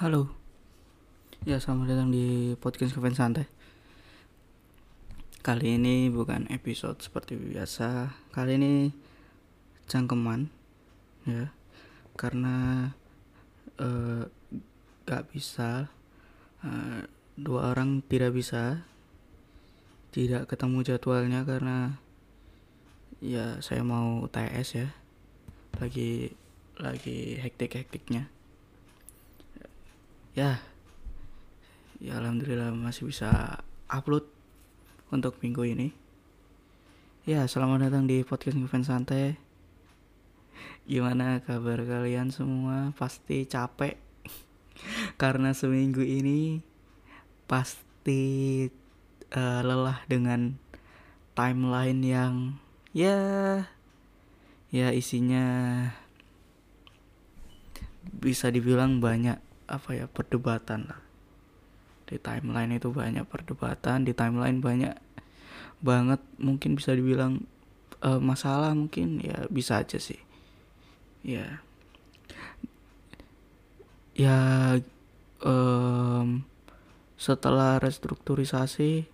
Halo. Ya, selamat datang di podcast Kevin Santai. Kali ini bukan episode seperti biasa. Kali ini cangkeman ya. Karena eh gak bisa eh, dua orang tidak bisa tidak ketemu jadwalnya karena ya saya mau UTS ya. Lagi lagi hektik-hektiknya ya ya alhamdulillah masih bisa upload untuk minggu ini. Ya selamat datang di podcast Ngefans Santai. Gimana kabar kalian semua? Pasti capek. Karena seminggu ini pasti uh, lelah dengan timeline yang ya ya isinya bisa dibilang banyak apa ya perdebatan lah. Di timeline itu banyak perdebatan di timeline banyak banget mungkin bisa dibilang uh, masalah mungkin ya bisa aja sih. Ya. Ya um, setelah restrukturisasi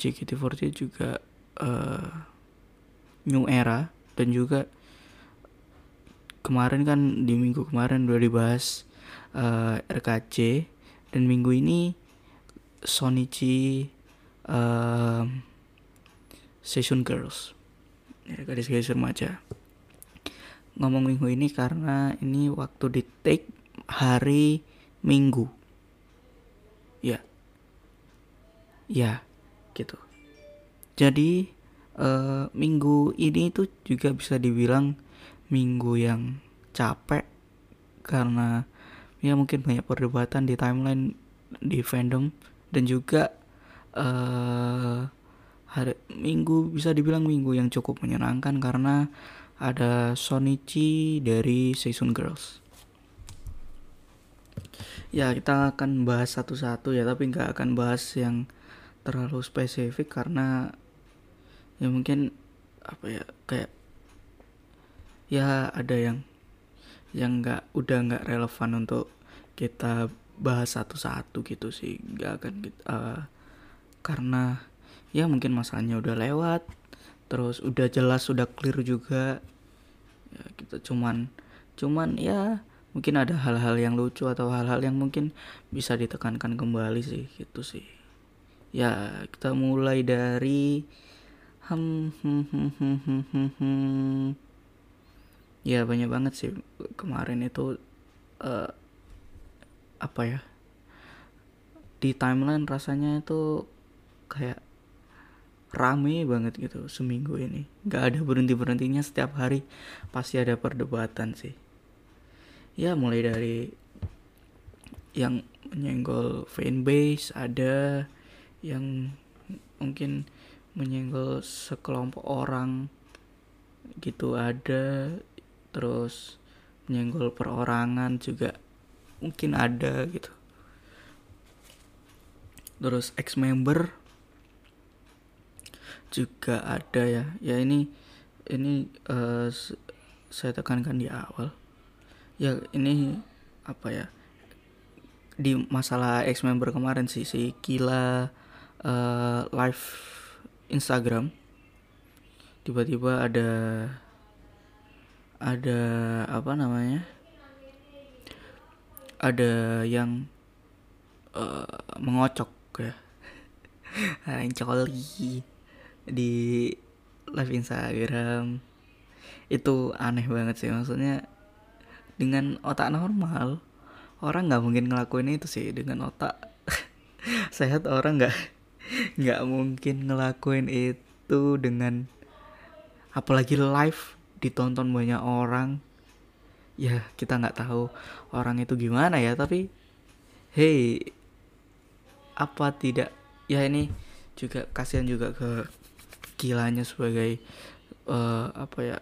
JKT48 juga uh, new era dan juga kemarin kan di minggu kemarin udah dibahas uh, eh, RKC dan minggu ini Sonichi uh, Session Girls. Ya gadis-gadis remaja ngomong minggu ini karena ini waktu di take hari minggu. Ya. Ya gitu. Jadi uh, minggu ini tuh juga bisa dibilang minggu yang capek karena ya mungkin banyak perdebatan di timeline di fandom dan juga uh, hari minggu bisa dibilang minggu yang cukup menyenangkan karena ada Sonichi dari Season Girls. Ya kita akan bahas satu-satu ya tapi nggak akan bahas yang terlalu spesifik karena ya mungkin apa ya kayak ya ada yang yang nggak udah nggak relevan untuk kita bahas satu-satu gitu sih. Nggak akan kita uh, eh, karena ya mungkin masalahnya udah lewat terus udah jelas udah clear juga. Ya kita cuman cuman ya mungkin ada hal-hal yang lucu atau hal-hal yang mungkin bisa ditekankan kembali sih gitu sih. Ya kita mulai dari hmm, hmm, hmm, hmm, hmm, hmm, hmm ya banyak banget sih. Kemarin itu uh, apa ya di timeline rasanya itu kayak rame banget gitu seminggu ini. Nggak ada berhenti berhentinya setiap hari. Pasti ada perdebatan sih. Ya mulai dari yang menyenggol fanbase ada yang mungkin menyenggol sekelompok orang gitu ada terus menyenggol perorangan juga mungkin ada gitu. Terus ex member juga ada ya. Ya ini ini uh, saya tekankan di awal. Ya ini apa ya? Di masalah ex member kemarin sih si Kila uh, live Instagram tiba-tiba ada ada apa namanya ada yang uh, mengocok ya. Yang coli di live Instagram. Itu aneh banget sih maksudnya dengan otak normal orang nggak mungkin ngelakuin itu sih. Dengan otak sehat orang nggak nggak mungkin ngelakuin itu dengan apalagi live ditonton banyak orang ya kita nggak tahu orang itu gimana ya tapi hey apa tidak ya ini juga kasihan juga ke kilanya sebagai uh, apa ya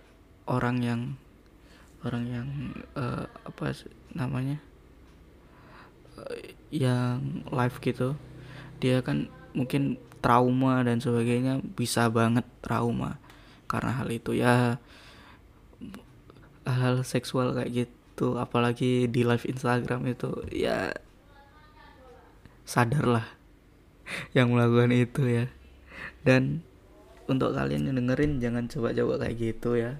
orang yang orang yang uh, apa namanya uh, yang live gitu dia kan mungkin trauma dan sebagainya bisa banget trauma karena hal itu. Ya hal seksual kayak gitu apalagi di live Instagram itu ya sadarlah yang melakukan itu ya. Dan untuk kalian yang dengerin jangan coba-coba kayak gitu ya.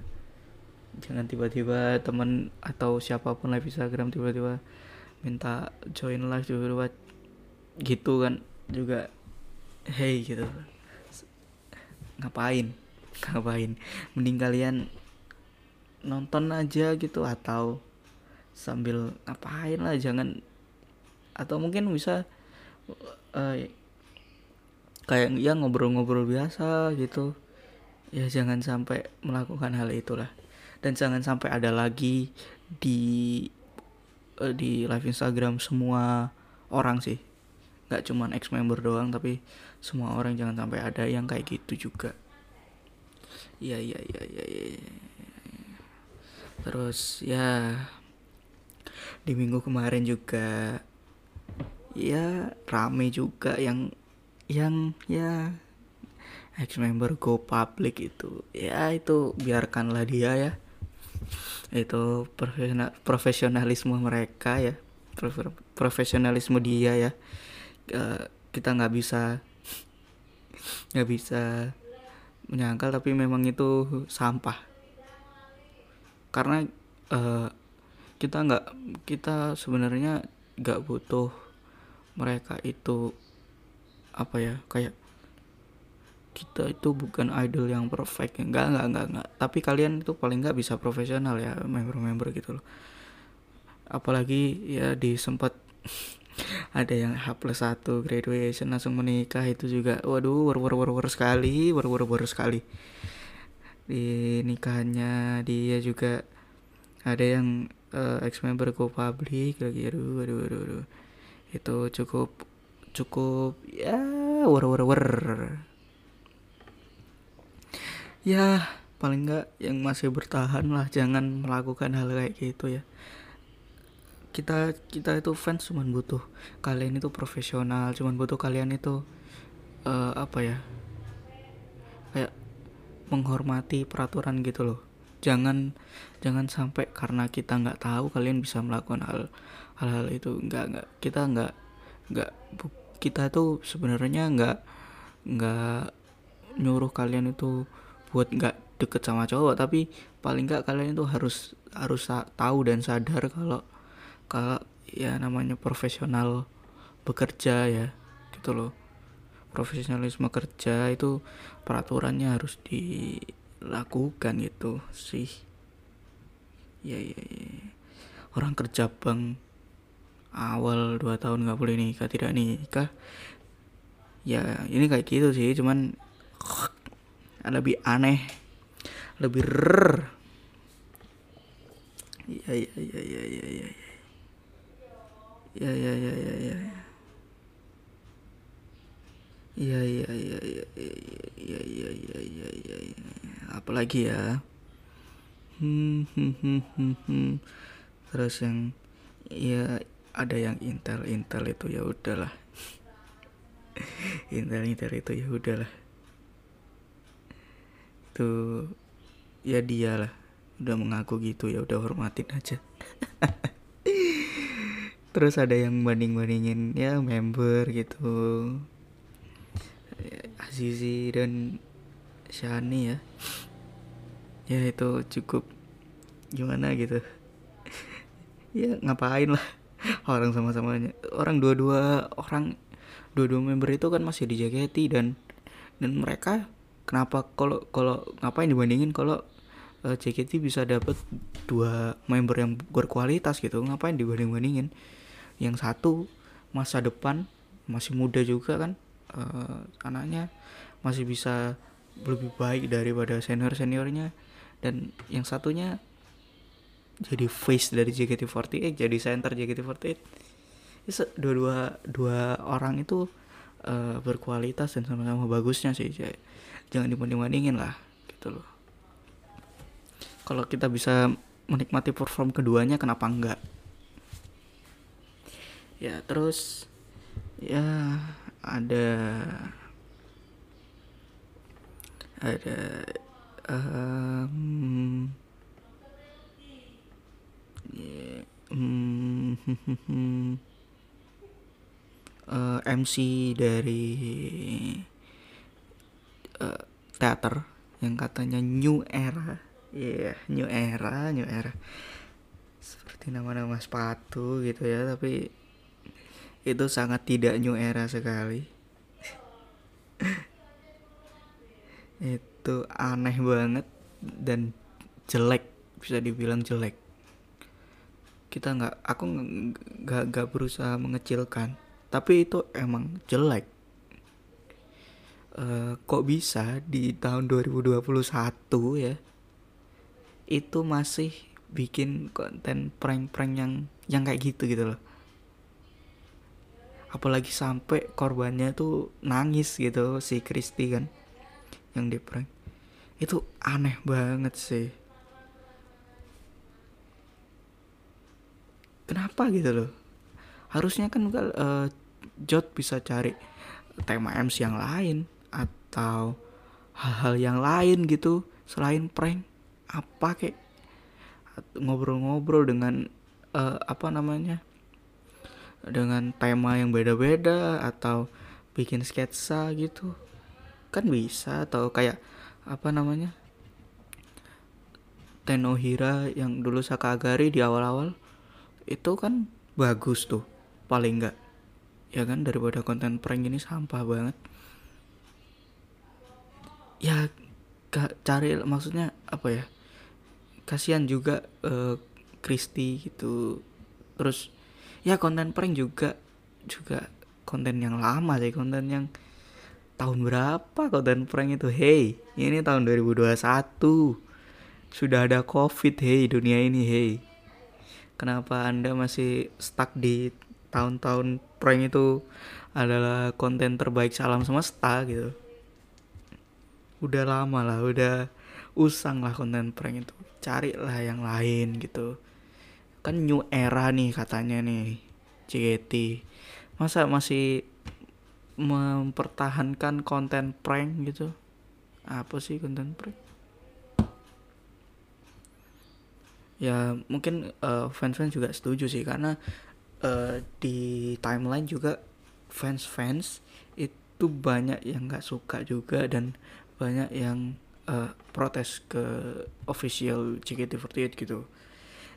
Jangan tiba-tiba teman atau siapa pun live Instagram tiba-tiba minta join live tiba-tiba gitu kan juga hey gitu. Ngapain? Ngapain? Mending kalian nonton aja gitu atau sambil ngapain lah jangan. Atau mungkin bisa uh, kayak ya ngobrol-ngobrol biasa gitu. Ya jangan sampai melakukan hal itulah. Dan jangan sampai ada lagi di uh, di live Instagram semua orang sih. Nggak cuman ex member doang tapi semua orang jangan sampai ada yang kayak gitu juga. Iya iya iya iya ya, ya. Terus ya di minggu kemarin juga ya rame juga yang yang ya ex member go public itu. Ya itu biarkanlah dia ya. Itu profesional profesionalisme mereka ya. Profesionalisme dia ya. Kita nggak bisa nggak bisa menyangkal tapi memang itu sampah karena uh, kita nggak kita sebenarnya nggak butuh mereka itu apa ya kayak kita itu bukan idol yang perfect enggak enggak enggak enggak tapi kalian itu paling enggak bisa profesional ya member-member gitu loh. Apalagi ya di sempat ada yang H plus satu graduation langsung menikah itu juga. Waduh war war war, war sekali war war war sekali di nikahannya dia juga ada yang uh, ex member go public lagi. Aduh aduh aduh, aduh. itu cukup cukup ya war war war ya paling enggak yang masih bertahan lah jangan melakukan hal kayak gitu ya. Kita kita itu fans cuman butuh kalian itu profesional cuman butuh kalian itu uh, apa ya menghormati peraturan gitu loh. Jangan jangan sampai karena kita nggak tahu kalian bisa melakukan hal hal-hal itu. Nggak nggak kita nggak nggak kita tuh sebenarnya nggak nggak nyuruh kalian itu buat nggak deket sama cowok. Tapi paling nggak kalian itu harus harus tahu dan sadar kalau kalau ya namanya profesional bekerja ya gitu loh profesionalisme kerja itu peraturannya harus dilakukan gitu sih ya ya, ya. orang kerja bank awal dua tahun nggak boleh nikah tidak nikah ya ini kayak gitu sih cuman lebih aneh lebih rrr. ya ya ya ya ya ya ya ya ya ya ya ya ya ya ya ya ya ya ya ya ya ya apalagi ya? Hmm hmm hmm hmm, hmm. terus yang ya ada yang intel intel itu ya udahlah. Intel intel itu ya udahlah. Itu ya dia lah udah mengaku gitu ya udah hormatin aja. Terus ada yang banding bandingin ya member gitu Azizi dan Shani ya. Ya itu cukup gimana gitu. Ya ngapain lah orang sama-samanya. Orang dua-dua orang dua-dua member itu kan masih dijaketi dan dan mereka kenapa kalau kalau ngapain dibandingin kalau uh, eh, JKT bisa dapat dua member yang berkualitas gitu? Ngapain dibanding bandingin yang satu masa depan masih muda juga kan uh, anaknya masih bisa lebih baik daripada senior seniornya dan yang satunya jadi face dari JKT48 jadi center JKT48 dua dua dua orang itu uh, berkualitas dan sama-sama bagusnya sih jangan dibanding-bandingin lah gitu loh. Kalau kita bisa menikmati perform keduanya kenapa enggak? Ya terus ya ada ada um, yeah, um, uh, eh, MC dari uh, teater yang katanya new era iya yeah, new era new era seperti nama-nama sepatu gitu ya tapi itu sangat tidak new era sekali. Itu aneh banget dan jelek bisa dibilang jelek. Kita nggak aku nggak nggak berusaha mengecilkan tapi itu emang jelek. Uh, kok bisa di tahun 2021 ya itu masih bikin konten prank-prank yang yang kayak gitu gitu loh apalagi sampai korbannya tuh nangis gitu si Kristi kan yang di prank. Itu aneh banget sih. Kenapa gitu loh? Harusnya kan uh, Jot bisa cari tema MC yang lain atau hal-hal yang lain gitu selain prank. Apa kek? Ngobrol-ngobrol dengan uh, apa namanya dengan tema yang beda-beda atau bikin sketsa gitu kan bisa atau kayak apa namanya Tenohira yang dulu Sakagari di awal-awal itu kan bagus tuh paling enggak ya kan daripada konten prank ini sampah banget. Ya gak cari maksudnya apa ya kasihan juga uh, Kristi gitu terus ya konten prank juga juga konten yang lama sih konten yang tahun berapa konten prank itu? Hey ini tahun 2021 sudah ada covid hey dunia ini hey. Kenapa anda masih stuck di tahun-tahun prank itu adalah konten terbaik salam semesta gitu? Udah lama lah udah usang lah konten prank itu. Carilah yang lain gitu kan new era nih katanya nih JKT masa masih mempertahankan konten prank gitu? Apa sih konten prank? Ya mungkin uh, fans-fans juga setuju sih karena uh, di timeline juga fans-fans itu banyak yang nggak suka juga dan banyak yang uh, protes ke official JKT48 gitu.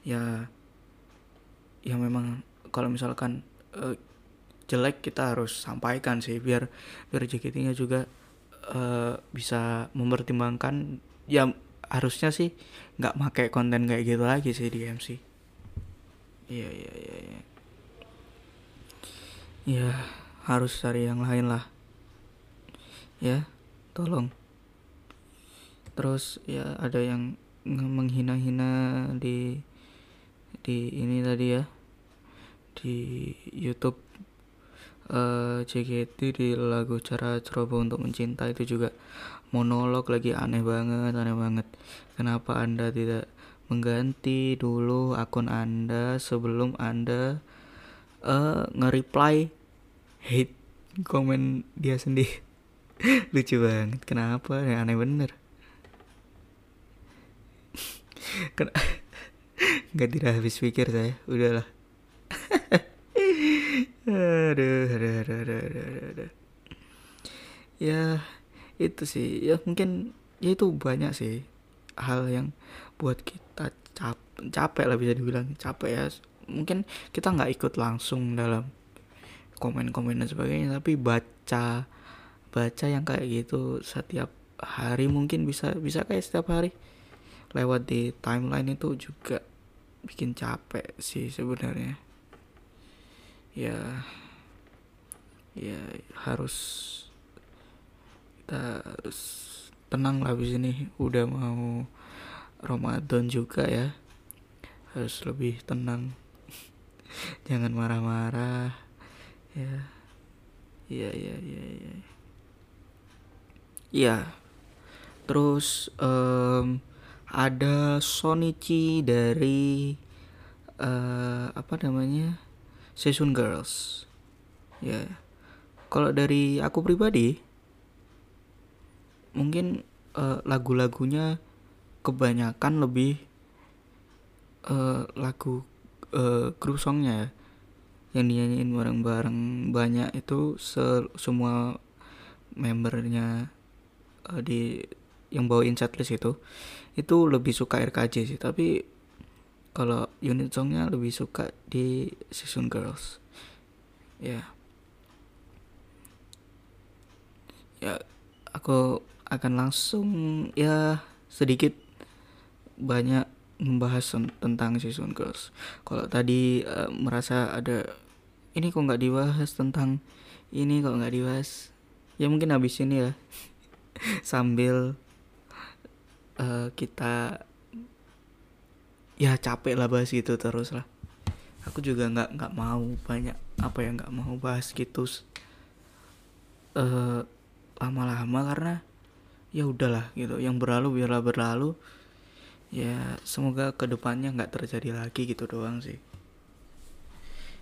Ya ya memang kalau misalkan uh, jelek kita harus sampaikan sih biar biar JKT-nya juga uh, bisa mempertimbangkan. Ya harusnya sih nggak pakai konten kayak gitu lagi sih di MC iya iya iya iya. Ya harus cari yang lain lah. Ya tolong. Terus ya ada yang menghina-hina di di ini tadi ya di YouTube uh, eh, JKT di lagu cara ceroboh untuk mencinta itu juga monolog lagi aneh banget aneh banget. Kenapa anda tidak mengganti dulu akun anda sebelum anda uh, nge-reply hate komen dia sendiri? Lucu banget. Kenapa? Ya aneh bener. Ken nggak tidak habis pikir saya. Udahlah. Aduh, aduh, aduh, aduh, aduh, aduh, aduh. ya itu sih. Ya mungkin ya itu banyak sih hal yang buat kita cap capek lah bisa dibilang. Capek ya. Mungkin kita nggak ikut langsung dalam komen-komen dan sebagainya tapi baca baca yang kayak gitu setiap hari mungkin bisa bisa kayak setiap hari. Lewat di timeline itu juga bikin capek sih sebenarnya. Ya ya harus kita harus tenang lah di sini udah mau Ramadan juga ya. Harus lebih tenang. Jangan marah-marah. Ya iya iya iya iya ya terus um, ada Sonichi dari uh, apa namanya? Season Girls. Ya. Kalau dari aku pribadi mungkin uh, lagu-lagunya kebanyakan lebih uh, lagu uh, songnya ya. Yang dinyanyiin bareng-bareng banyak itu se semua membernya uh, di yang bawain setlist itu itu lebih suka RKJ sih tapi kalau unit songnya lebih suka di Season Girls. Ya. Ya aku akan langsung ya sedikit banyak membahas tentang Season Girls. Kalau tadi uh, merasa ada ini kok nggak dibahas tentang ini kok nggak dibahas? Ya mungkin habis ini ya. Sambil uh, kita ya capek lah bahas gitu terus lah. Aku juga nggak nggak mau banyak apa ya nggak mau bahas gitu uh, lama-lama karena ya udahlah gitu. Yang berlalu biarlah berlalu. Ya semoga ke depannya nggak terjadi lagi gitu doang sih.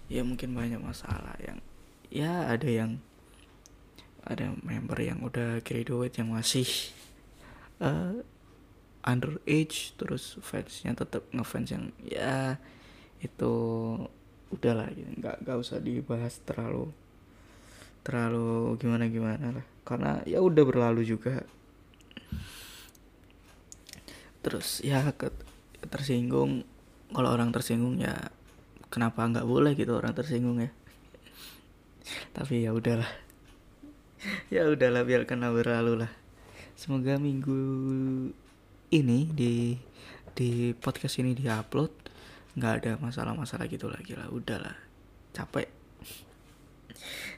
Ya mungkin banyak masalah yang ya ada yang ada member yang udah graduate yang masih uh, underage terus fansnya tetap ngefans yang ya itu udahlah gitu. Nggak nggak usah dibahas terlalu terlalu gimana gimana lah. Karena ya udah berlalu juga. Terus ya ke, tersinggung. Kalau orang tersinggung ya kenapa nggak boleh gitu orang tersinggung ya. Tapi ya udahlah ya udahlah biarkanlah berlalu lah. Semoga minggu ini di di podcast ini diupload nggak ada masalah-masalah gitu lagi lah. Udahlah capek.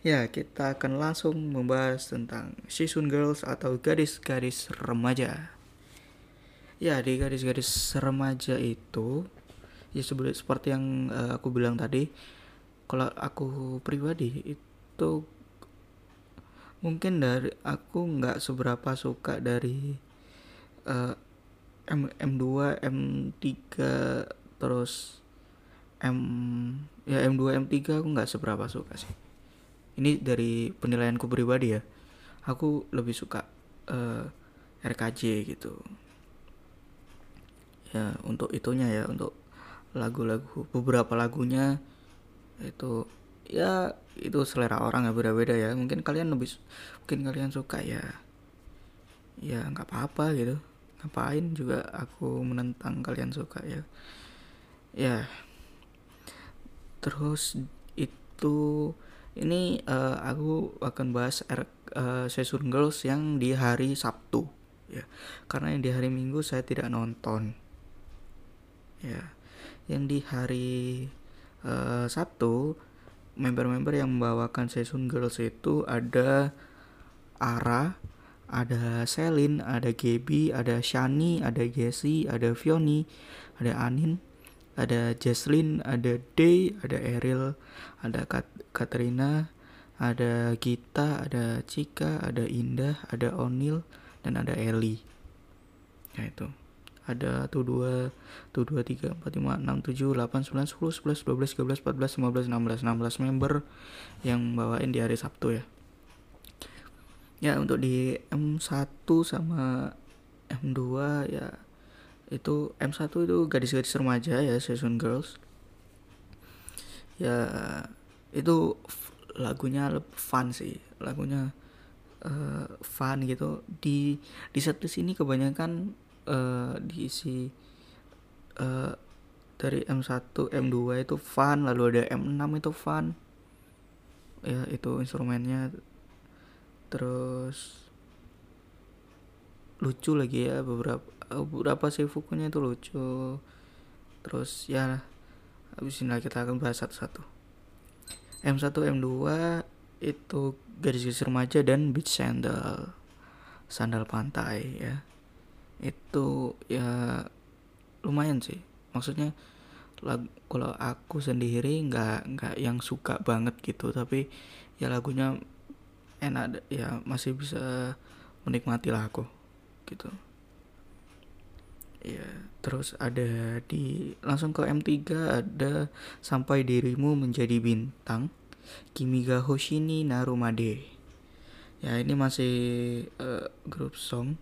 Ya kita akan langsung membahas tentang season girls atau gadis-gadis remaja. Ya di gadis-gadis remaja itu ya sebelum seperti yang uh, aku bilang tadi kalau aku pribadi itu mungkin dari aku nggak seberapa suka dari uh, M M2 M3 terus M ya M2 M3 aku nggak seberapa suka sih. Ini dari penilaianku pribadi ya. Aku lebih suka uh, eh, RKJ gitu. Ya untuk itunya ya untuk lagu-lagu beberapa lagunya itu ya itu selera orang ya beda-beda ya. Mungkin kalian lebih mungkin kalian suka ya ya nggak apa-apa gitu ngapain juga aku menentang kalian suka ya? Ya. Terus itu ini uh, aku akan bahas R, uh, Season Girls yang di hari Sabtu ya. Karena yang di hari Minggu saya tidak nonton ya. Yang di hari uh, Sabtu member-member yang membawakan Season Girls itu ada Ara, ada Selin, ada Gaby, ada Shani, ada Jessie, ada Fioni, ada Anin, ada Jesslyn, ada Day, ada Eril, ada Kat Katrina, ada Gita, ada Cika, ada Indah, ada Onil, dan ada Ellie. Ya itu ada tuh dua tuh dua tiga empat lima enam tujuh delapan sembilan sepuluh sebelas dua belas tiga belas empat belas lima belas enam belas enam belas member yang bawain di hari Sabtu ya ya untuk di M1 sama M2 ya itu M1 itu gadis-gadis remaja ya season girls. Ya itu lagunya fun sih lagunya uh, fun gitu. Di di setlist ini kebanyakan uh, diisi uh, dari M1 M2 itu fun lalu ada M6 itu fun. Ya itu instrumennya terus lucu lagi ya beberapa beberapa sih fukunya itu lucu. Terus ya habis ini kita akan bahas satu-satu. M1 M2 itu garis-garis remaja dan beach sandal sandal pantai ya. Itu ya lumayan sih. Maksudnya lagu kalau aku sendiri nggak nggak yang suka banget gitu. Tapi ya lagunya enak ya masih bisa menikmati lah aku gitu. Ya terus ada di langsung ke M3 ada sampai dirimu menjadi bintang Kimiga Hoshini Narumade ya ini masih uh, grup song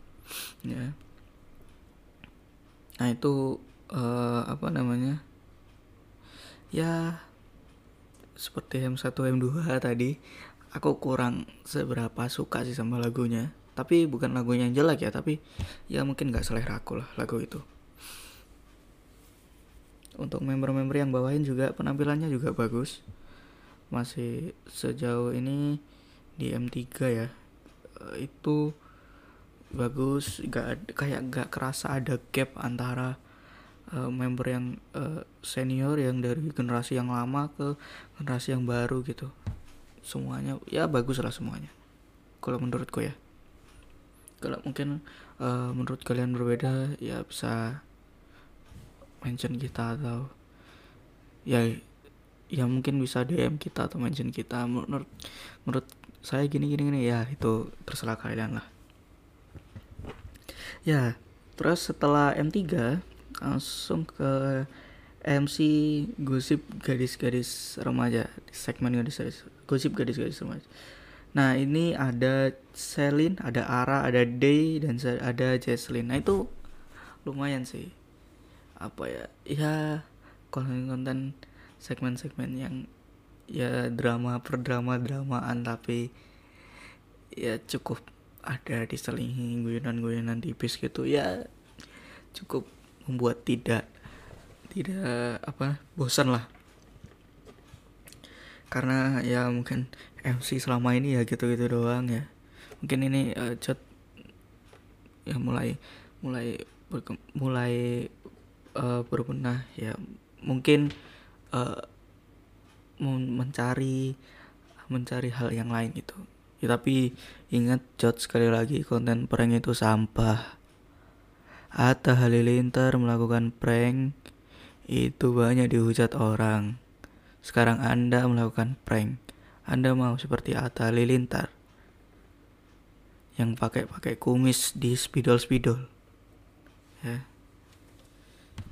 ya. Nah itu uh, apa namanya? Ya seperti M1 M2 tadi aku kurang seberapa suka sih sama lagunya. Tapi bukan lagunya yang jelek ya tapi ya mungkin nggak selera aku lah lagu itu. Untuk member-member yang bawain juga penampilannya juga bagus. Masih sejauh ini di M3 ya. Eh, itu bagus gak kayak gak kerasa ada gap antara uh, member yang uh, senior yang dari generasi yang lama ke generasi yang baru gitu semuanya. Ya bagus lah semuanya. Kalau menurutku ya. Kalau mungkin uh, menurut kalian berbeda ya bisa mention kita atau ya ya mungkin bisa DM kita atau mention kita. Menurut menurut saya gini gini gini ya itu terserah kalian lah. Ya terus setelah M3 langsung ke MC gosip gadis-gadis remaja segmen gadis-gadis gosip gadis-gadis remaja Nah ini ada Selin, ada Ara, ada Day dan ada Jesslyn. Nah itu lumayan sih. Apa ya? Ya konten-konten segmen-segmen yang ya drama per drama dramaan tapi ya cukup ada diselingi guyonan-guyonan tipis gitu ya cukup membuat tidak tidak apa bosan lah. Karena ya mungkin MC selama ini ya gitu-gitu doang ya. Mungkin ini uh, chat ya mulai mulai berke, mulai uh, berbenah ya. Mungkin uh, mencari mencari hal yang lain gitu. Ya tapi ingat jod sekali lagi konten prank itu sampah. Atta Halilintar melakukan prank itu banyak dihujat orang sekarang anda melakukan prank anda mau seperti Atta Halilintar yang pakai-pakai kumis di spidol-spidol. Ya.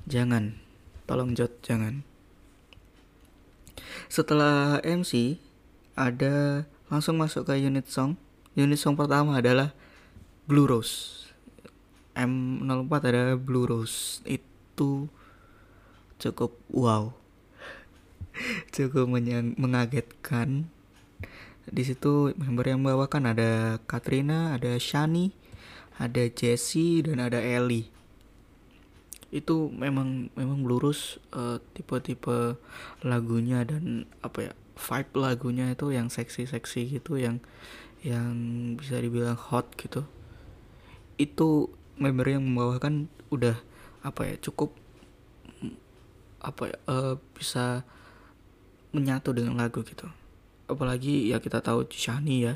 Jangan, tolong jod jangan. Setelah MC ada langsung masuk ke unit song. Unit song pertama adalah Blue Rose. M04 ada Blue Rose. Itu cukup wow. cukup mengagetkan di situ member yang membawakan ada Katrina, ada Shani, ada Jessie dan ada Ellie. Itu memang memang lurus uh, tipe-tipe lagunya dan apa ya vibe lagunya itu yang seksi-seksi gitu yang yang bisa dibilang hot gitu. Itu member yang membawakan udah apa ya cukup apa uh, bisa menyatu dengan lagu gitu. Apalagi ya kita tahu Shani ya.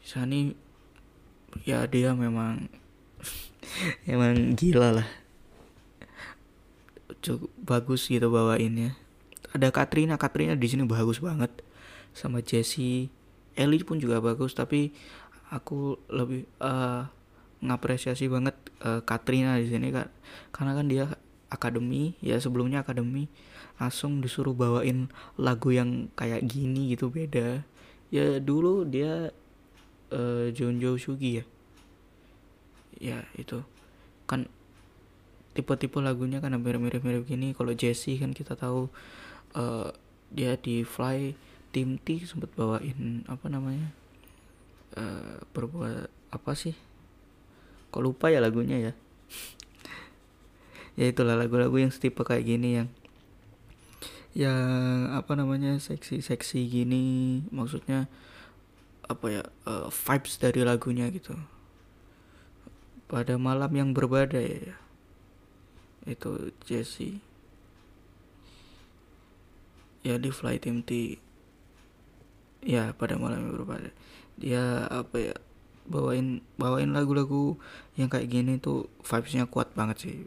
Shani ya dia memang emang gila lah. Cukup bagus gitu bawainnya. Ada Katrina Katrina di sini bagus banget. Sama Jessie Ellie pun juga bagus tapi aku lebih uh, ngapresiasi banget uh, Katrina di sini kan karena kan dia akademi ya sebelumnya akademi langsung disuruh bawain lagu yang kayak gini gitu beda. Ya dulu dia uh, Jonjo Sugi ya. Ya itu. Kan tipe-tipe lagunya kan hampir mirip-mirip gini. Kalau Jesse kan kita tahu uh, dia di Fly Tim T sempat bawain apa namanya uh, berbuat apa sih? Kok lupa ya lagunya ya ya itulah lagu-lagu yang setipe kayak gini yang yang apa namanya seksi-seksi gini maksudnya apa ya uh, vibes dari lagunya gitu. Pada malam yang berbadai ya itu Jesse. Ya di Fly Team T ya pada malam yang berbadai. Dia apa ya bawain bawain lagu-lagu yang kayak gini tuh vibesnya kuat banget sih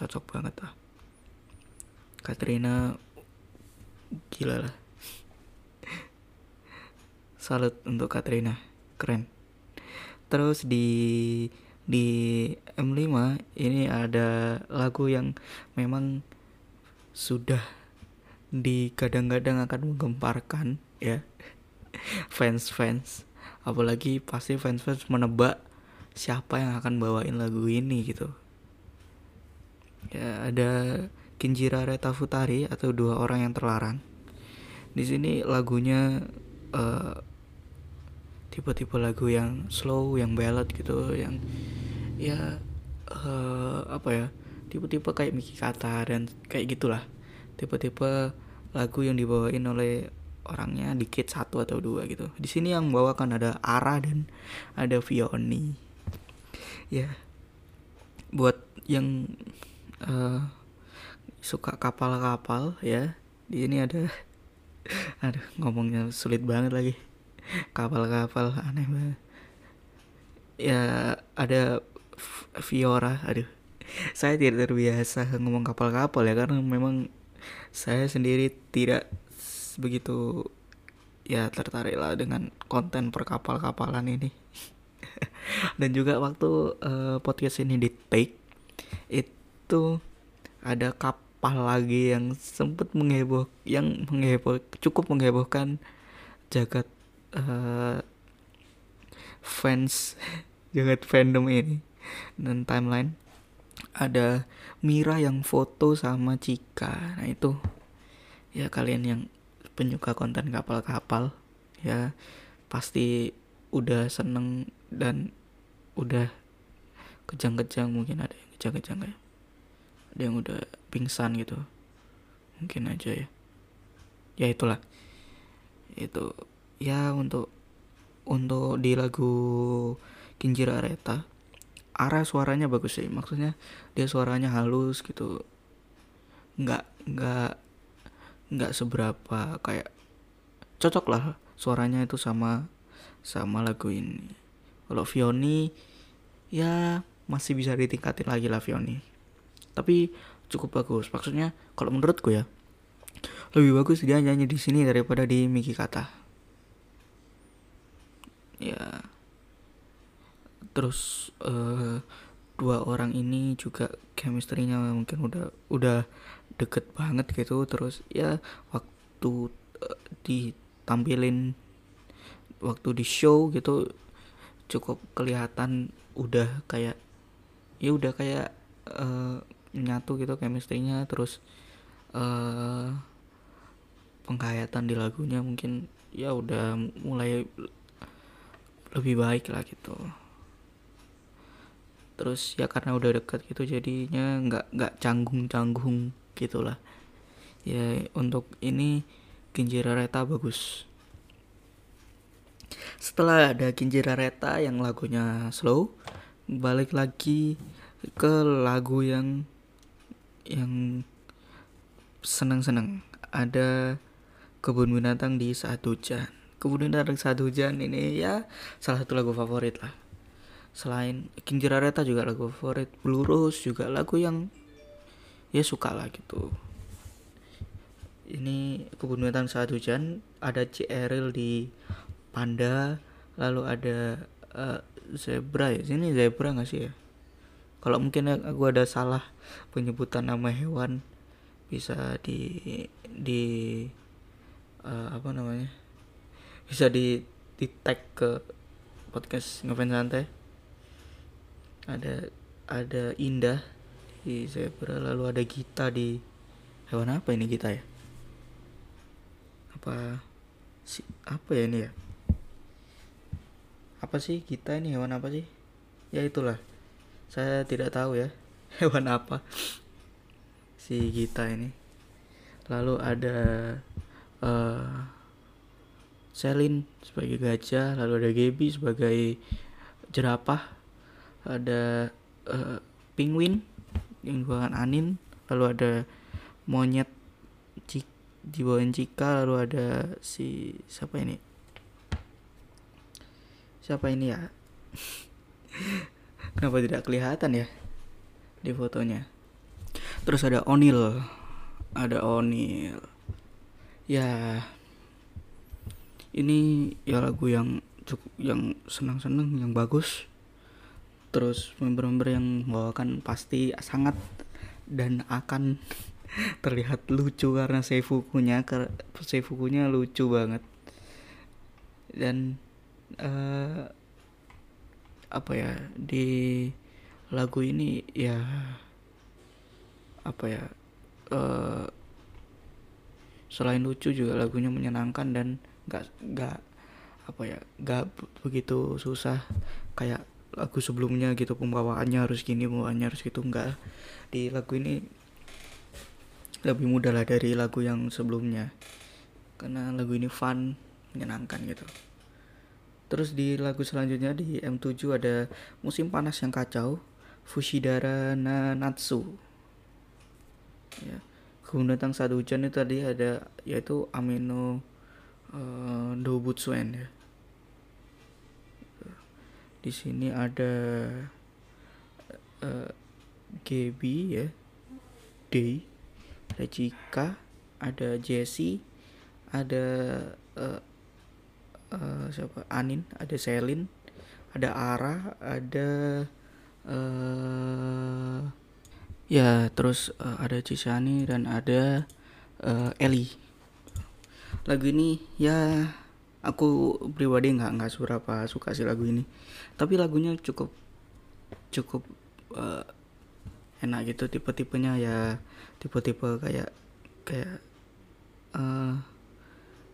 cocok banget lah Katrina gila lah. Salut untuk Katrina keren. Terus di di M5 ini ada lagu yang memang sudah di kadang-kadang akan menggemparkan ya. Fans-fans apalagi pasti fans-fans menebak siapa yang akan bawain lagu ini gitu ada Kinjira Reta Futari atau dua orang yang terlarang. Di sini lagunya uh, tipe-tipe lagu yang slow yang ballad gitu yang ya uh, apa ya tipe-tipe kayak Miki Kata dan kayak gitulah. Tipe-tipe lagu yang dibawain oleh orangnya dikit satu atau dua gitu. Di sini yang bawakan ada Ara dan ada Vioni ya buat yang uh, suka kapal-kapal ya. Di sini ada aduh ngomongnya sulit banget lagi. Kapal-kapal aneh banget. Ya ada Fiora aduh. Saya tidak terbiasa ngomong kapal-kapal ya karena memang saya sendiri tidak begitu ya tertarik lah dengan konten perkapal-kapalan ini. Dan juga waktu uh, podcast ini di take itu ada kapal lagi yang sempat mengheboh yang mengheboh cukup menghebohkan jagat uh, fans jagat fandom ini dan timeline. Ada Mira yang foto sama Cika. Nah itu ya kalian yang penyuka konten kapal-kapal ya pasti udah seneng dan udah kejang-kejang mungkin ada yang kejang-kejang ya ada yang udah pingsan gitu. Mungkin aja ya. Ya itulah. Itu ya untuk untuk di lagu Kinjira Areta arah suaranya bagus sih. Maksudnya dia suaranya halus gitu. Nggak nggak nggak seberapa kayak cocok lah suaranya itu sama sama lagu ini. Kalau Vioni ya masih bisa ditingkatin lagi lah Vioni tapi cukup bagus. Maksudnya kalau menurutku ya lebih bagus dia nyanyi di sini daripada di Miki Kata. Ya. Terus uh, dua orang ini juga chemistry-nya mungkin udah udah deket banget gitu. Terus ya waktu uh, ditampilin waktu di show gitu cukup kelihatan udah kayak ya udah kayak uh, nyatu gitu chemistry-nya terus uh, penghayatan di lagunya mungkin ya udah mulai lebih baik lah gitu. Terus ya karena udah deket gitu jadinya nggak nggak canggung canggung gitulah. Ya untuk ini Kinjira Reta bagus. Setelah ada Kinjira Reta yang lagunya slow balik lagi ke lagu yang yang seneng-seneng ada kebun binatang di saat hujan Kemudian ada satu hujan ini ya salah satu lagu favorit lah. Selain King Jirareta juga lagu favorit, Rose juga lagu yang ya suka lah gitu. Ini kebun binatang saat hujan ada C Eril di Panda, lalu ada uh, zebra ya. Sini zebra nggak sih ya? Kalau mungkin aku ada salah penyebutan nama hewan bisa di di uh, apa namanya? bisa di di tag ke podcast ngefans santai. Ada ada Indah di zebra lalu ada Gita di hewan apa ini Gita ya? Apa si apa ya ini ya? Apa sih kita ini hewan apa sih? Ya itulah saya tidak tahu ya hewan apa si Gita ini lalu ada uh, Selin sebagai gajah, lalu ada Gaby sebagai jerapah, ada uh, penguin yang bukan Anin, lalu ada monyet Cik, di bawah Cika, lalu ada si siapa ini? Siapa ini ya? Kenapa tidak kelihatan ya di fotonya? Terus ada Onil, ada Onil. Ya, ini ya lagu yang cukup yang senang-senang yang bagus terus member-member yang membawakan pasti sangat dan akan terlihat lucu karena seifukunya seifukunya lucu banget dan uh, apa ya di lagu ini ya apa ya uh, selain lucu juga lagunya menyenangkan dan nggak nggak apa ya nggak begitu susah kayak lagu sebelumnya gitu pembawaannya harus gini pembawaannya harus gitu nggak. Di lagu ini lebih mudah lah dari lagu yang sebelumnya. Karena lagu ini fun menyenangkan gitu terus di lagu selanjutnya di M7 ada musim panas yang kacau Fushidara Nanatsu ya kemudian tentang saat hujan itu tadi ada yaitu Amino uh, Dobutsuen ya. Di sini ada uh, Gaby ya. Day ada ada Jesse ada uh, uh, siapa? Anin ada Selin ada Ara ada uh, ya terus uh, ada Cisani dan ada uh, Eli. Lagu ini ya aku pribadi nggak nggak seberapa suka sih lagu ini. Tapi lagunya cukup cukup uh, enak gitu tipe-tipenya ya tipe-tipe kayak kayak uh,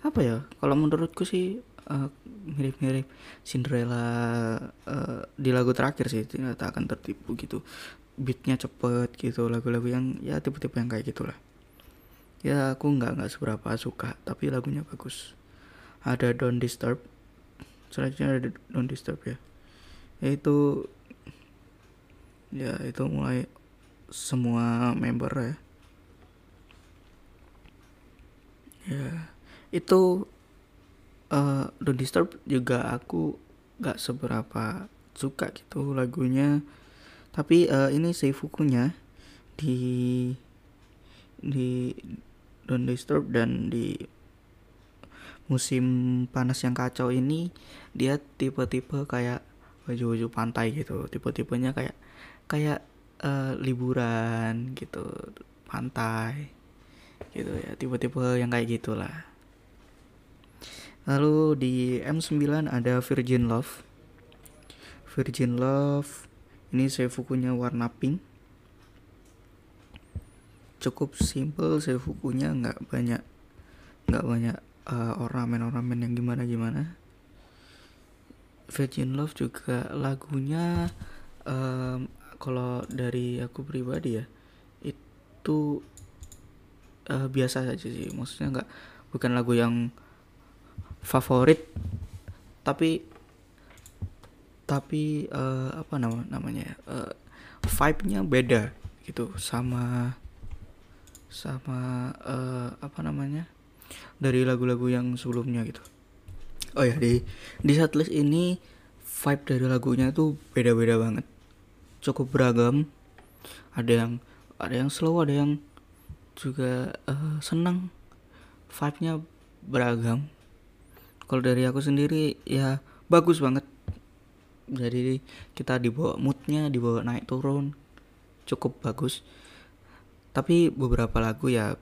apa ya? Kalau menurutku sih mirip mirip-mirip Cinderella uh, di lagu terakhir sih tidak akan tertipu gitu. Beatnya cepet gitu lagu-lagu yang ya tipe-tipe yang kayak gitulah. Ya aku nggak nggak seberapa suka tapi lagunya bagus. Ada Don't Disturb. Selanjutnya ada Don't Disturb ya. Itu ya itu mulai semua member ya. Ya itu uh, Don't Disturb juga aku gak seberapa suka gitu lagunya. Tapi uh, ini Seifukunya di di Don't Disturb dan di musim panas yang kacau ini dia tipe-tipe kayak baju-baju pantai gitu. Tipe-tipenya kayak kayak uh, liburan gitu pantai gitu ya. Tipe-tipe yang kayak gitulah lalu di M9 ada Virgin Love. Virgin Love ini saya fukunya warna pink. Cukup simple saya fukunya nggak banyak nggak banyak uh, ornamen-ornamen yang gimana-gimana. Virgin Love juga lagunya um, kalau dari aku pribadi ya itu uh, biasa saja sih. Maksudnya nggak bukan lagu yang favorit tapi tapi uh, apa nama namanya uh, vibe-nya beda gitu sama sama uh, apa namanya dari lagu-lagu yang sebelumnya gitu. Oh ya di di setlist ini vibe dari lagunya tuh beda-beda banget. Cukup beragam. Ada yang ada yang slow ada yang juga uh, senang vibe-nya beragam kalau dari aku sendiri ya bagus banget. Jadi kita dibawa moodnya dibawa naik turun cukup bagus. Tapi beberapa lagu ya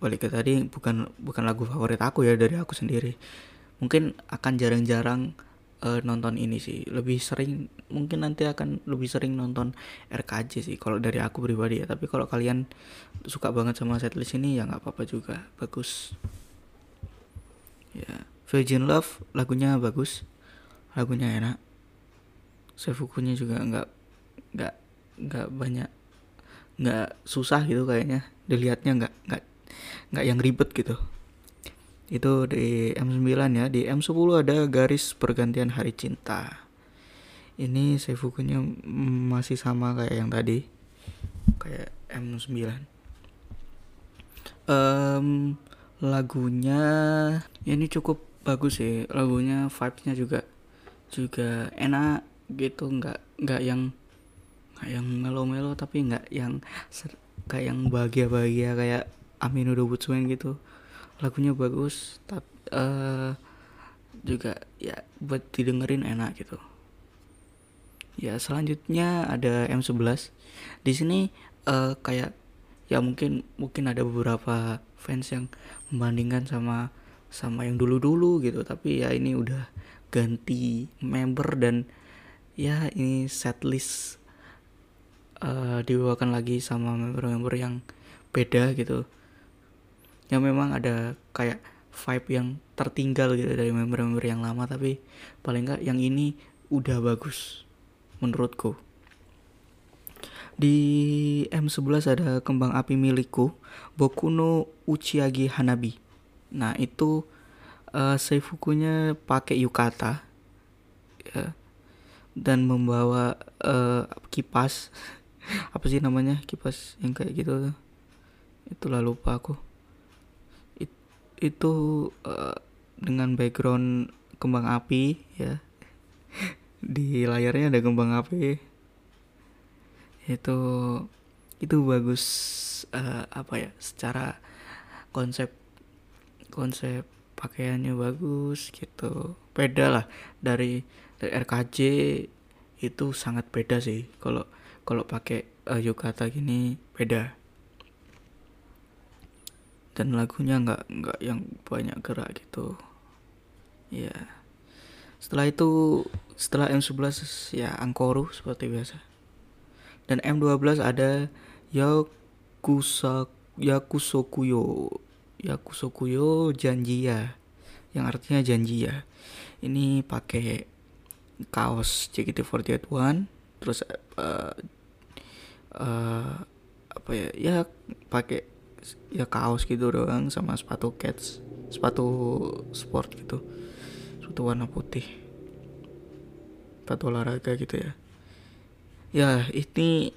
balik ke tadi bukan bukan lagu favorit aku ya dari aku sendiri. Mungkin akan jarang-jarang uh, nonton ini sih. Lebih sering mungkin nanti akan lebih sering nonton RKJ sih kalau dari aku pribadi ya. Tapi kalau kalian suka banget sama setlist ini ya nggak apa-apa juga. Bagus. Ya Virgin Love lagunya bagus lagunya enak. Sefukunya juga nggak nggak nggak banyak nggak susah gitu kayaknya. Dilihatnya nggak nggak nggak yang ribet gitu. Itu di M9 ya di M10 ada garis pergantian hari cinta. Ini Seifukunya masih sama kayak yang tadi kayak M9 um, lagunya ya ini cukup bagus sih lagunya vibesnya juga juga enak gitu nggak nggak yang nggak yang melo-melo tapi nggak yang kayak yang bahagia-bahagia kayak Amin udah Butsuen gitu. Lagunya bagus tapi uh, eh, juga ya buat didengerin enak gitu. Ya selanjutnya ada M11 di sini uh, kayak ya mungkin mungkin ada beberapa fans yang membandingkan sama sama yang dulu-dulu gitu. Tapi ya ini udah ganti member dan ya ini setlist uh, dibawakan lagi sama member-member yang beda gitu. Ya memang ada kayak vibe yang tertinggal gitu dari member-member yang lama tapi paling nggak yang ini udah bagus menurutku di M11 ada kembang api milikku Boku no Uchiage Hanabi. Nah itu uh, seifukunya pakai yukata ya, dan membawa uh, kipas. Apa sih namanya? Kipas yang kayak gitu. Itulah lupa aku. It, itu uh, dengan background kembang api ya. Di layarnya ada kembang api itu itu bagus uh, apa ya secara konsep konsep pakaiannya bagus gitu. Beda lah dari dari RKJ itu sangat beda sih. Kalau kalau pakai uh, yukata gini beda. Dan lagunya nggak nggak yang banyak gerak gitu. Ya setelah itu setelah M11 ya Angkoru seperti biasa dan M12 ada Yakusa Yakusokuyo Yakusokuyo Janjiya yang artinya janji ya ini pakai kaos JKT48 terus uh, uh, apa ya ya pakai ya kaos gitu doang sama sepatu cats sepatu sport gitu. Sepatu warna putih. Sepatu olahraga gitu ya ya ini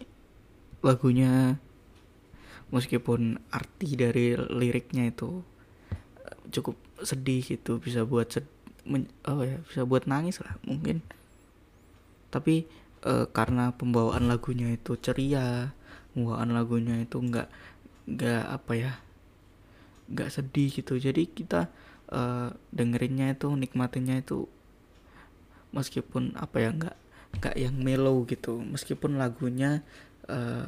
lagunya meskipun arti dari liriknya itu eh, cukup sedih gitu bisa buat sed, men, oh ya bisa buat nangis lah mungkin. Tapi uh, karena pembawaan lagunya itu ceria pembawaan lagunya itu nggak nggak apa ya nggak sedih gitu. Jadi kita uh, dengerinnya itu nikmatinya itu meskipun apa ya nggak nggak yang mellow gitu. Meskipun lagunya uh,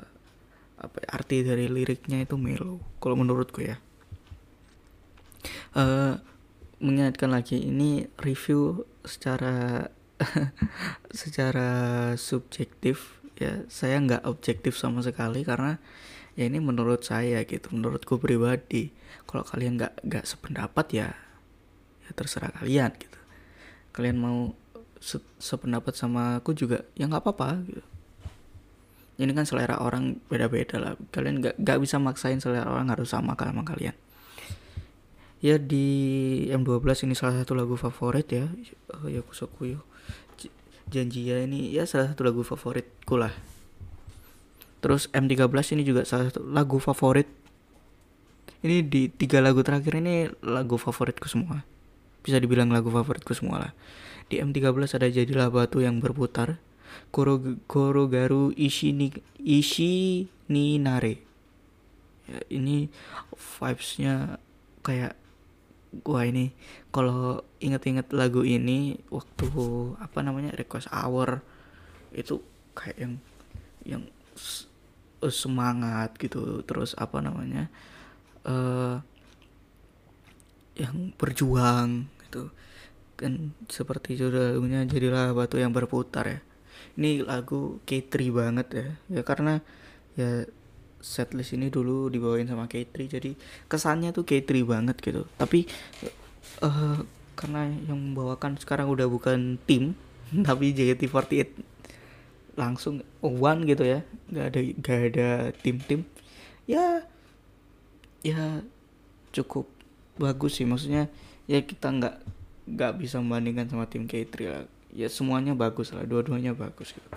apa ya, arti dari liriknya itu mellow kalau menurutku ya. Uh, mengingatkan lagi ini review secara secara subjektif ya. Saya nggak objektif sama sekali karena ya ini menurut saya gitu menurutku pribadi. Kalau kalian nggak nggak sependapat ya ya terserah kalian gitu. Kalian mau se sependapat sama aku juga ya nggak apa-apa gitu ini kan selera orang beda-beda lah kalian nggak nggak bisa maksain selera orang harus sama sama kalian ya di M12 ini salah satu lagu favorit ya ya Kusokuyo janji ya ini ya salah satu lagu favoritku lah Terus M13 ini juga salah satu lagu favorit. Ini di tiga lagu terakhir ini lagu favoritku semua. Bisa dibilang lagu favoritku semua lah. Di M13 ada Jadilah Batu yang berputar. Koro, Garu Ishi ni, Ishi ni Nare. Ya, ini vibesnya kayak wah ini kalau inget-inget lagu ini waktu apa namanya request hour itu kayak yang yang uh, semangat gitu terus apa namanya uh, yang berjuang gitu kan seperti judulnya jadilah batu yang berputar ya. Ini lagu K3 banget ya. Ya karena ya setlist ini dulu dibawain sama K3 jadi kesannya tuh K3 banget gitu. Tapi uh, karena yang membawakan sekarang udah bukan tim tapi JKT48 langsung one gitu ya. Nggak ada nggak ada tim-tim. Ya ya cukup bagus sih. Maksudnya ya kita nggak nggak bisa membandingkan sama tim K3 lah. Ya semuanya bagus lah dua-duanya bagus gitu.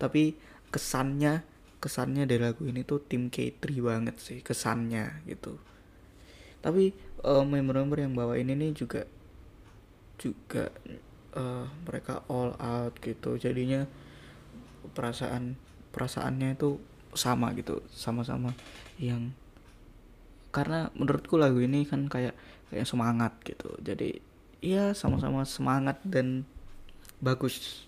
Tapi kesannya kesannya dari lagu ini tuh tim K3 banget sih kesannya gitu. Tapi uh, member-member yang bawa ini nih juga juga uh, mereka all out gitu. Jadinya perasaan perasaannya itu sama gitu sama-sama yang karena menurutku lagu ini kan kayak kayak semangat gitu. Jadi ya sama-sama semangat dan bagus.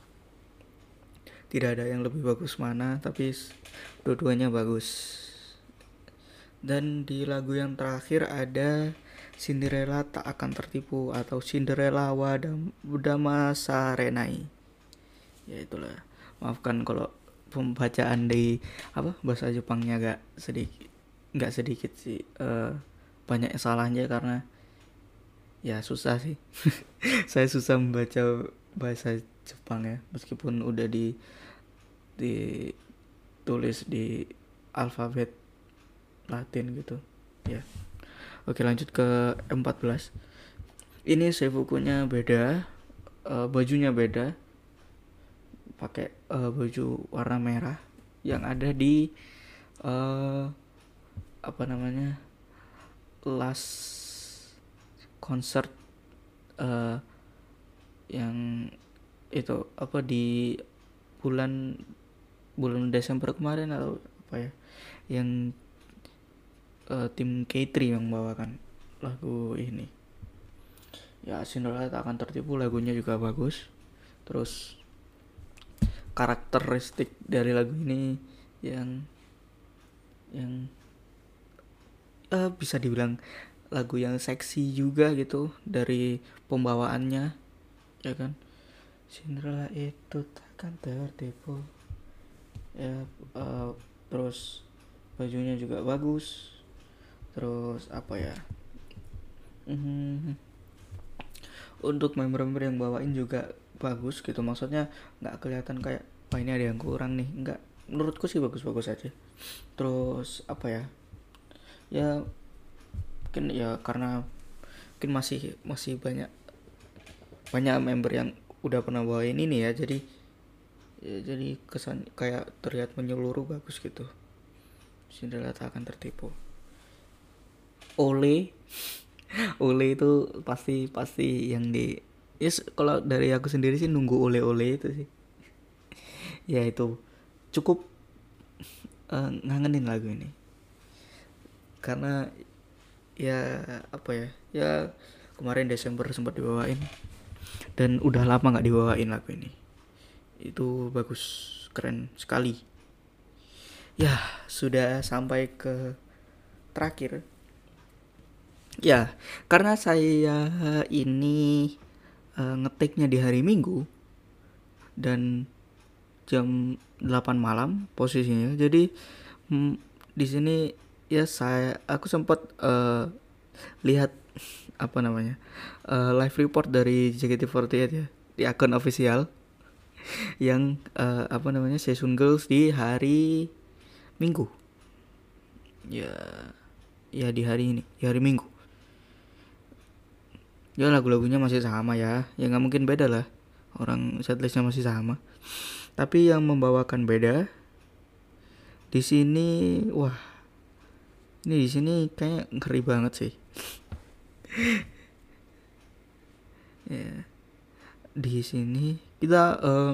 Tidak ada yang lebih bagus mana tapi dua-duanya bagus. Dan di lagu yang terakhir ada Cinderella tak akan tertipu atau Cinderella Wadama Sarenai ya itulah. Maafkan kalau pembacaan di apa bahasa Jepangnya agak sedikit nggak sedikit sih uh, banyak salahnya karena ya susah sih. Saya susah membaca bahasa Jepang ya. Meskipun udah di ditulis di alfabet Latin gitu. Ya. Oke lanjut ke M14 ini seifukunya beda uh, bajunya beda. Pakai uh, baju warna merah yang ada di uh, apa namanya last concert uh, yang itu apa di bulan bulan Desember kemarin atau apa ya yang uh, tim K3 yang bawakan lagu ini. Ya Cinderella tak akan tertipu lagunya juga bagus. Terus karakteristik dari lagu ini yang yang uh, bisa dibilang lagu yang seksi juga gitu dari pembawaannya ya kan? Cinderella itu takkan tertipu. Ya uh, terus bajunya juga bagus. Terus apa ya? Hmm, untuk member-member yang bawain juga bagus gitu. Maksudnya nggak kelihatan kayak wah ini ada yang kurang nih. Nggak. Menurutku sih bagus-bagus aja. Terus apa ya? Ya mungkin ya karena mungkin masih masih banyak banyak member yang udah pernah bawain ini ya. Jadi ya, jadi kesan kayak terlihat menyeluruh bagus gitu. Cinderella tak akan tertipu. Ole. Ole itu pasti pasti yang di yes kalau dari aku sendiri sih nunggu oleh-oleh itu sih. Ya itu cukup uh, ngangenin lagu ini. Karena ya apa ya? Ya kemarin Desember sempat dibawain. Dan udah lama nggak dibawain lagu ini. Itu bagus keren sekali. Ya sudah sampai ke terakhir. Ya karena saya ini uh, ngetiknya di hari Minggu dan jam 8 malam posisinya. Jadi di sini ya saya aku sempat uh, lihat apa namanya uh, live report dari JKT48 ya di akun official yang uh, apa namanya Season Girls di hari Minggu. Ya ya di hari ini di hari Minggu. Ya lagu-lagunya masih sama ya ya nggak mungkin beda lah orang setlistnya masih sama. Tapi yang membawakan beda di sini wah ini di sini kayak ngeri banget sih. Ya. Di sini kita uh,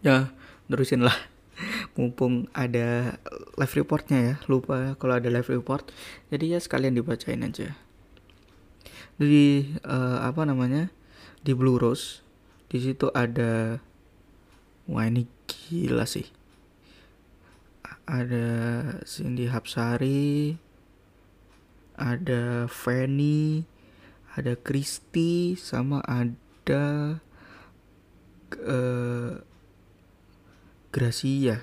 ya terusin lah. Mumpung ada live reportnya ya. Lupa kalau ada live report. Jadi ya sekalian dibacain aja. Di uh, apa namanya? Di Blue Rose di situ ada wah ini gila sih ada Cindy Hapsari ada Fanny ada Christy sama ada uh, Gracia.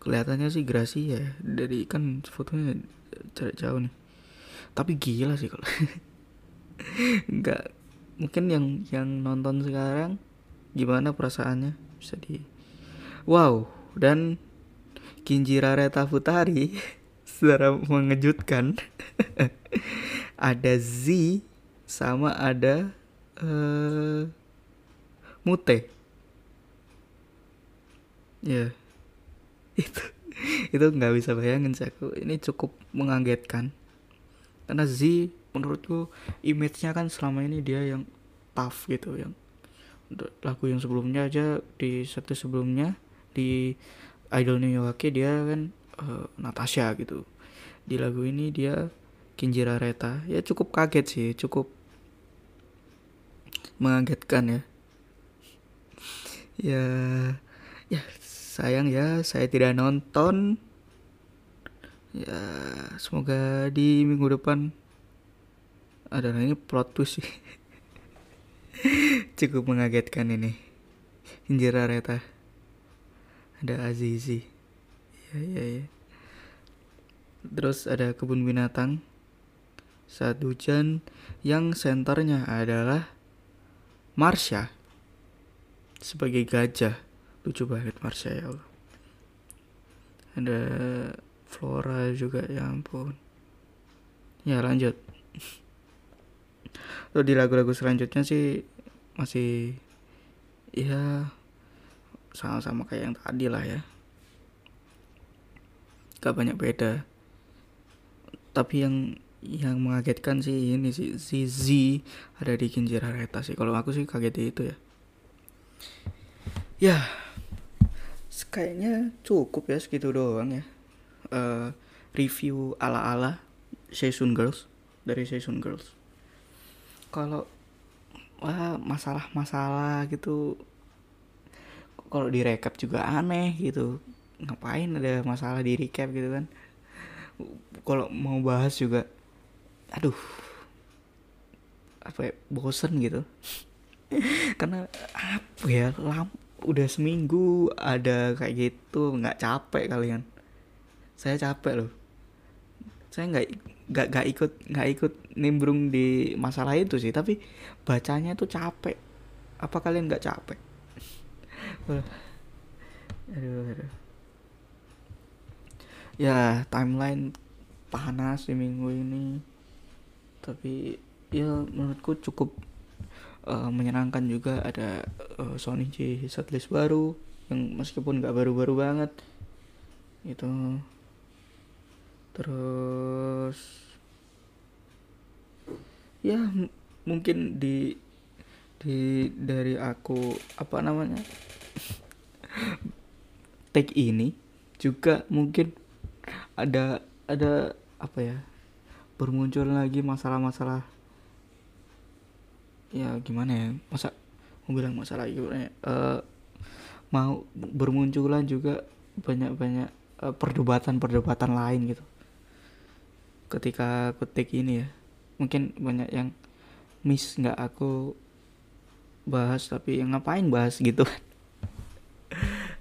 Kelihatannya sih Gracia dari kan fotonya jarak jauh nih. Tapi gila sih kalau nggak mungkin yang yang nonton sekarang gimana perasaannya? Bisa di wow dan Kinjira Reta Futari secara mengejutkan ada Z sama ada uh, Mute. Ya. Yeah. itu itu nggak bisa bayangin sih aku. Ini cukup mengagetkan. Karena Z menurutku image-nya kan selama ini dia yang tough gitu yang lagu yang sebelumnya aja di satu sebelumnya di Idol New York dia kan uh, Natasha gitu. Di lagu ini dia Kinjira Reta. Ya cukup kaget sih cukup mengagetkan ya. Ya ya sayang ya saya tidak nonton. Ya semoga di minggu depan ada ini plot twist sih. Cukup mengagetkan ini Injira Reta ada Azizi. Ya ya ya terus ada kebun binatang. Saat hujan yang senternya adalah Marsha. Sebagai gajah. Lucu banget Marsha ya Allah. Ada Flora juga ya ampun. Ya lanjut. Lalu di lagu-lagu selanjutnya sih masih ya sama-sama kayak yang tadi lah ya. Gak banyak beda. Tapi yang yang mengagetkan sih ini sih si Z ada di Kinjira Reta sih. Kalau aku sih kaget itu ya. Ya kayaknya cukup ya segitu doang ya. Uh, review ala-ala Season Girls dari Season Girls. Kalau wah masalah-masalah gitu kalau direkap juga aneh gitu. Ngapain ada masalah di recap gitu kan? Kalau mau bahas juga aduh apa ya bosen gitu. Karena apa ya lam udah seminggu ada kayak gitu nggak capek kalian. Saya capek loh. Saya nggak nggak nggak ikut nggak ikut nimbrung di masalah itu sih tapi bacanya tuh capek. Apa kalian nggak capek aduh, aduh ya timeline panas di minggu ini. Tapi ya menurutku cukup uh, menyenangkan juga ada uh, Sony J setlist baru yang meskipun nggak baru-baru banget itu terus ya mungkin di di dari aku apa namanya take ini juga mungkin ada ada apa ya bermuncul lagi masalah-masalah ya gimana ya masa mau bilang masalah gimana ya uh, mau bermunculan juga banyak-banyak uh, perdebatan-perdebatan lain gitu. Ketika ketik ini ya mungkin banyak yang miss nggak aku bahas tapi ngapain bahas gitu. kan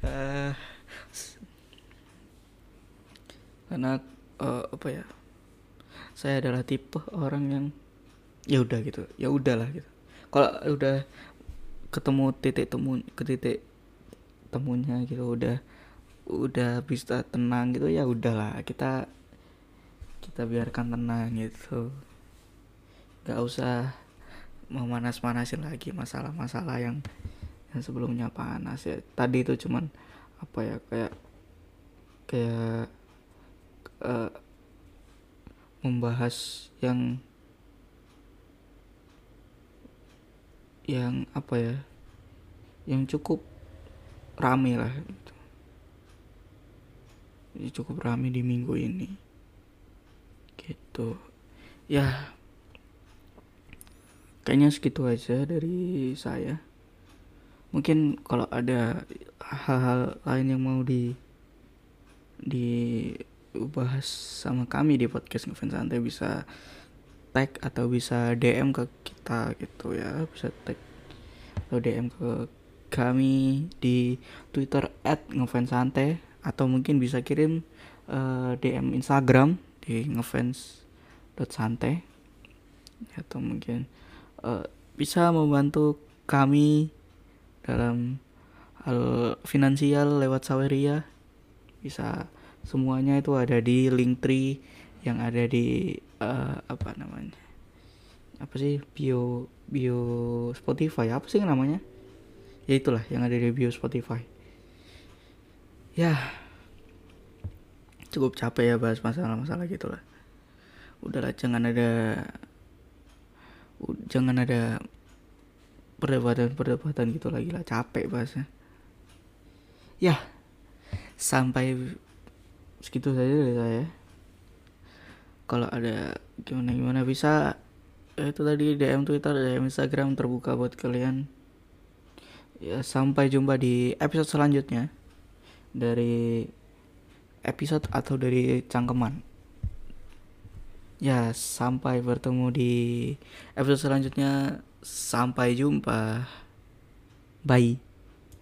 uh, karena uh, apa ya saya adalah tipe orang yang ya udah gitu ya udahlah gitu. Kalau udah ketemu titik temu ke titik temunya gitu udah udah bisa tenang gitu ya udahlah. Kita kita biarkan tenang gitu. Nggak usah memanas-manasin lagi masalah-masalah yang yang sebelumnya panas ya. Tadi itu cuman apa ya kayak kayak uh, membahas yang yang apa ya yang cukup rame lah gitu. Ini cukup rame di minggu ini. Gitu. Ya kayaknya segitu aja dari saya. Mungkin kalau ada hal-hal lain yang mau di di bahas sama kami di podcast ngefans santai bisa tag atau bisa DM ke kita gitu ya bisa tag atau DM ke kami di Twitter at ngefans santai atau mungkin bisa kirim uh, eh, DM Instagram di ngefans santai atau mungkin uh, bisa membantu kami dalam hal finansial lewat Saweria. Bisa semuanya itu ada di link tree yang ada di uh, apa namanya? Apa sih? Bio bio Spotify apa sih namanya? Ya itulah yang ada di bio Spotify. Ya cukup capek ya bahas masalah-masalah gitulah. Udahlah jangan ada jangan ada perdebatan-perdebatan gitu lagi lah. Capek bahasnya. Ya sampai segitu saja dari saya. Kalau ada gimana gimana bisa ya itu tadi DM Twitter DM Instagram terbuka buat kalian. Ya sampai jumpa di episode selanjutnya dari episode atau dari cangkeman. Ya sampai bertemu di episode selanjutnya. Sampai jumpa. Bye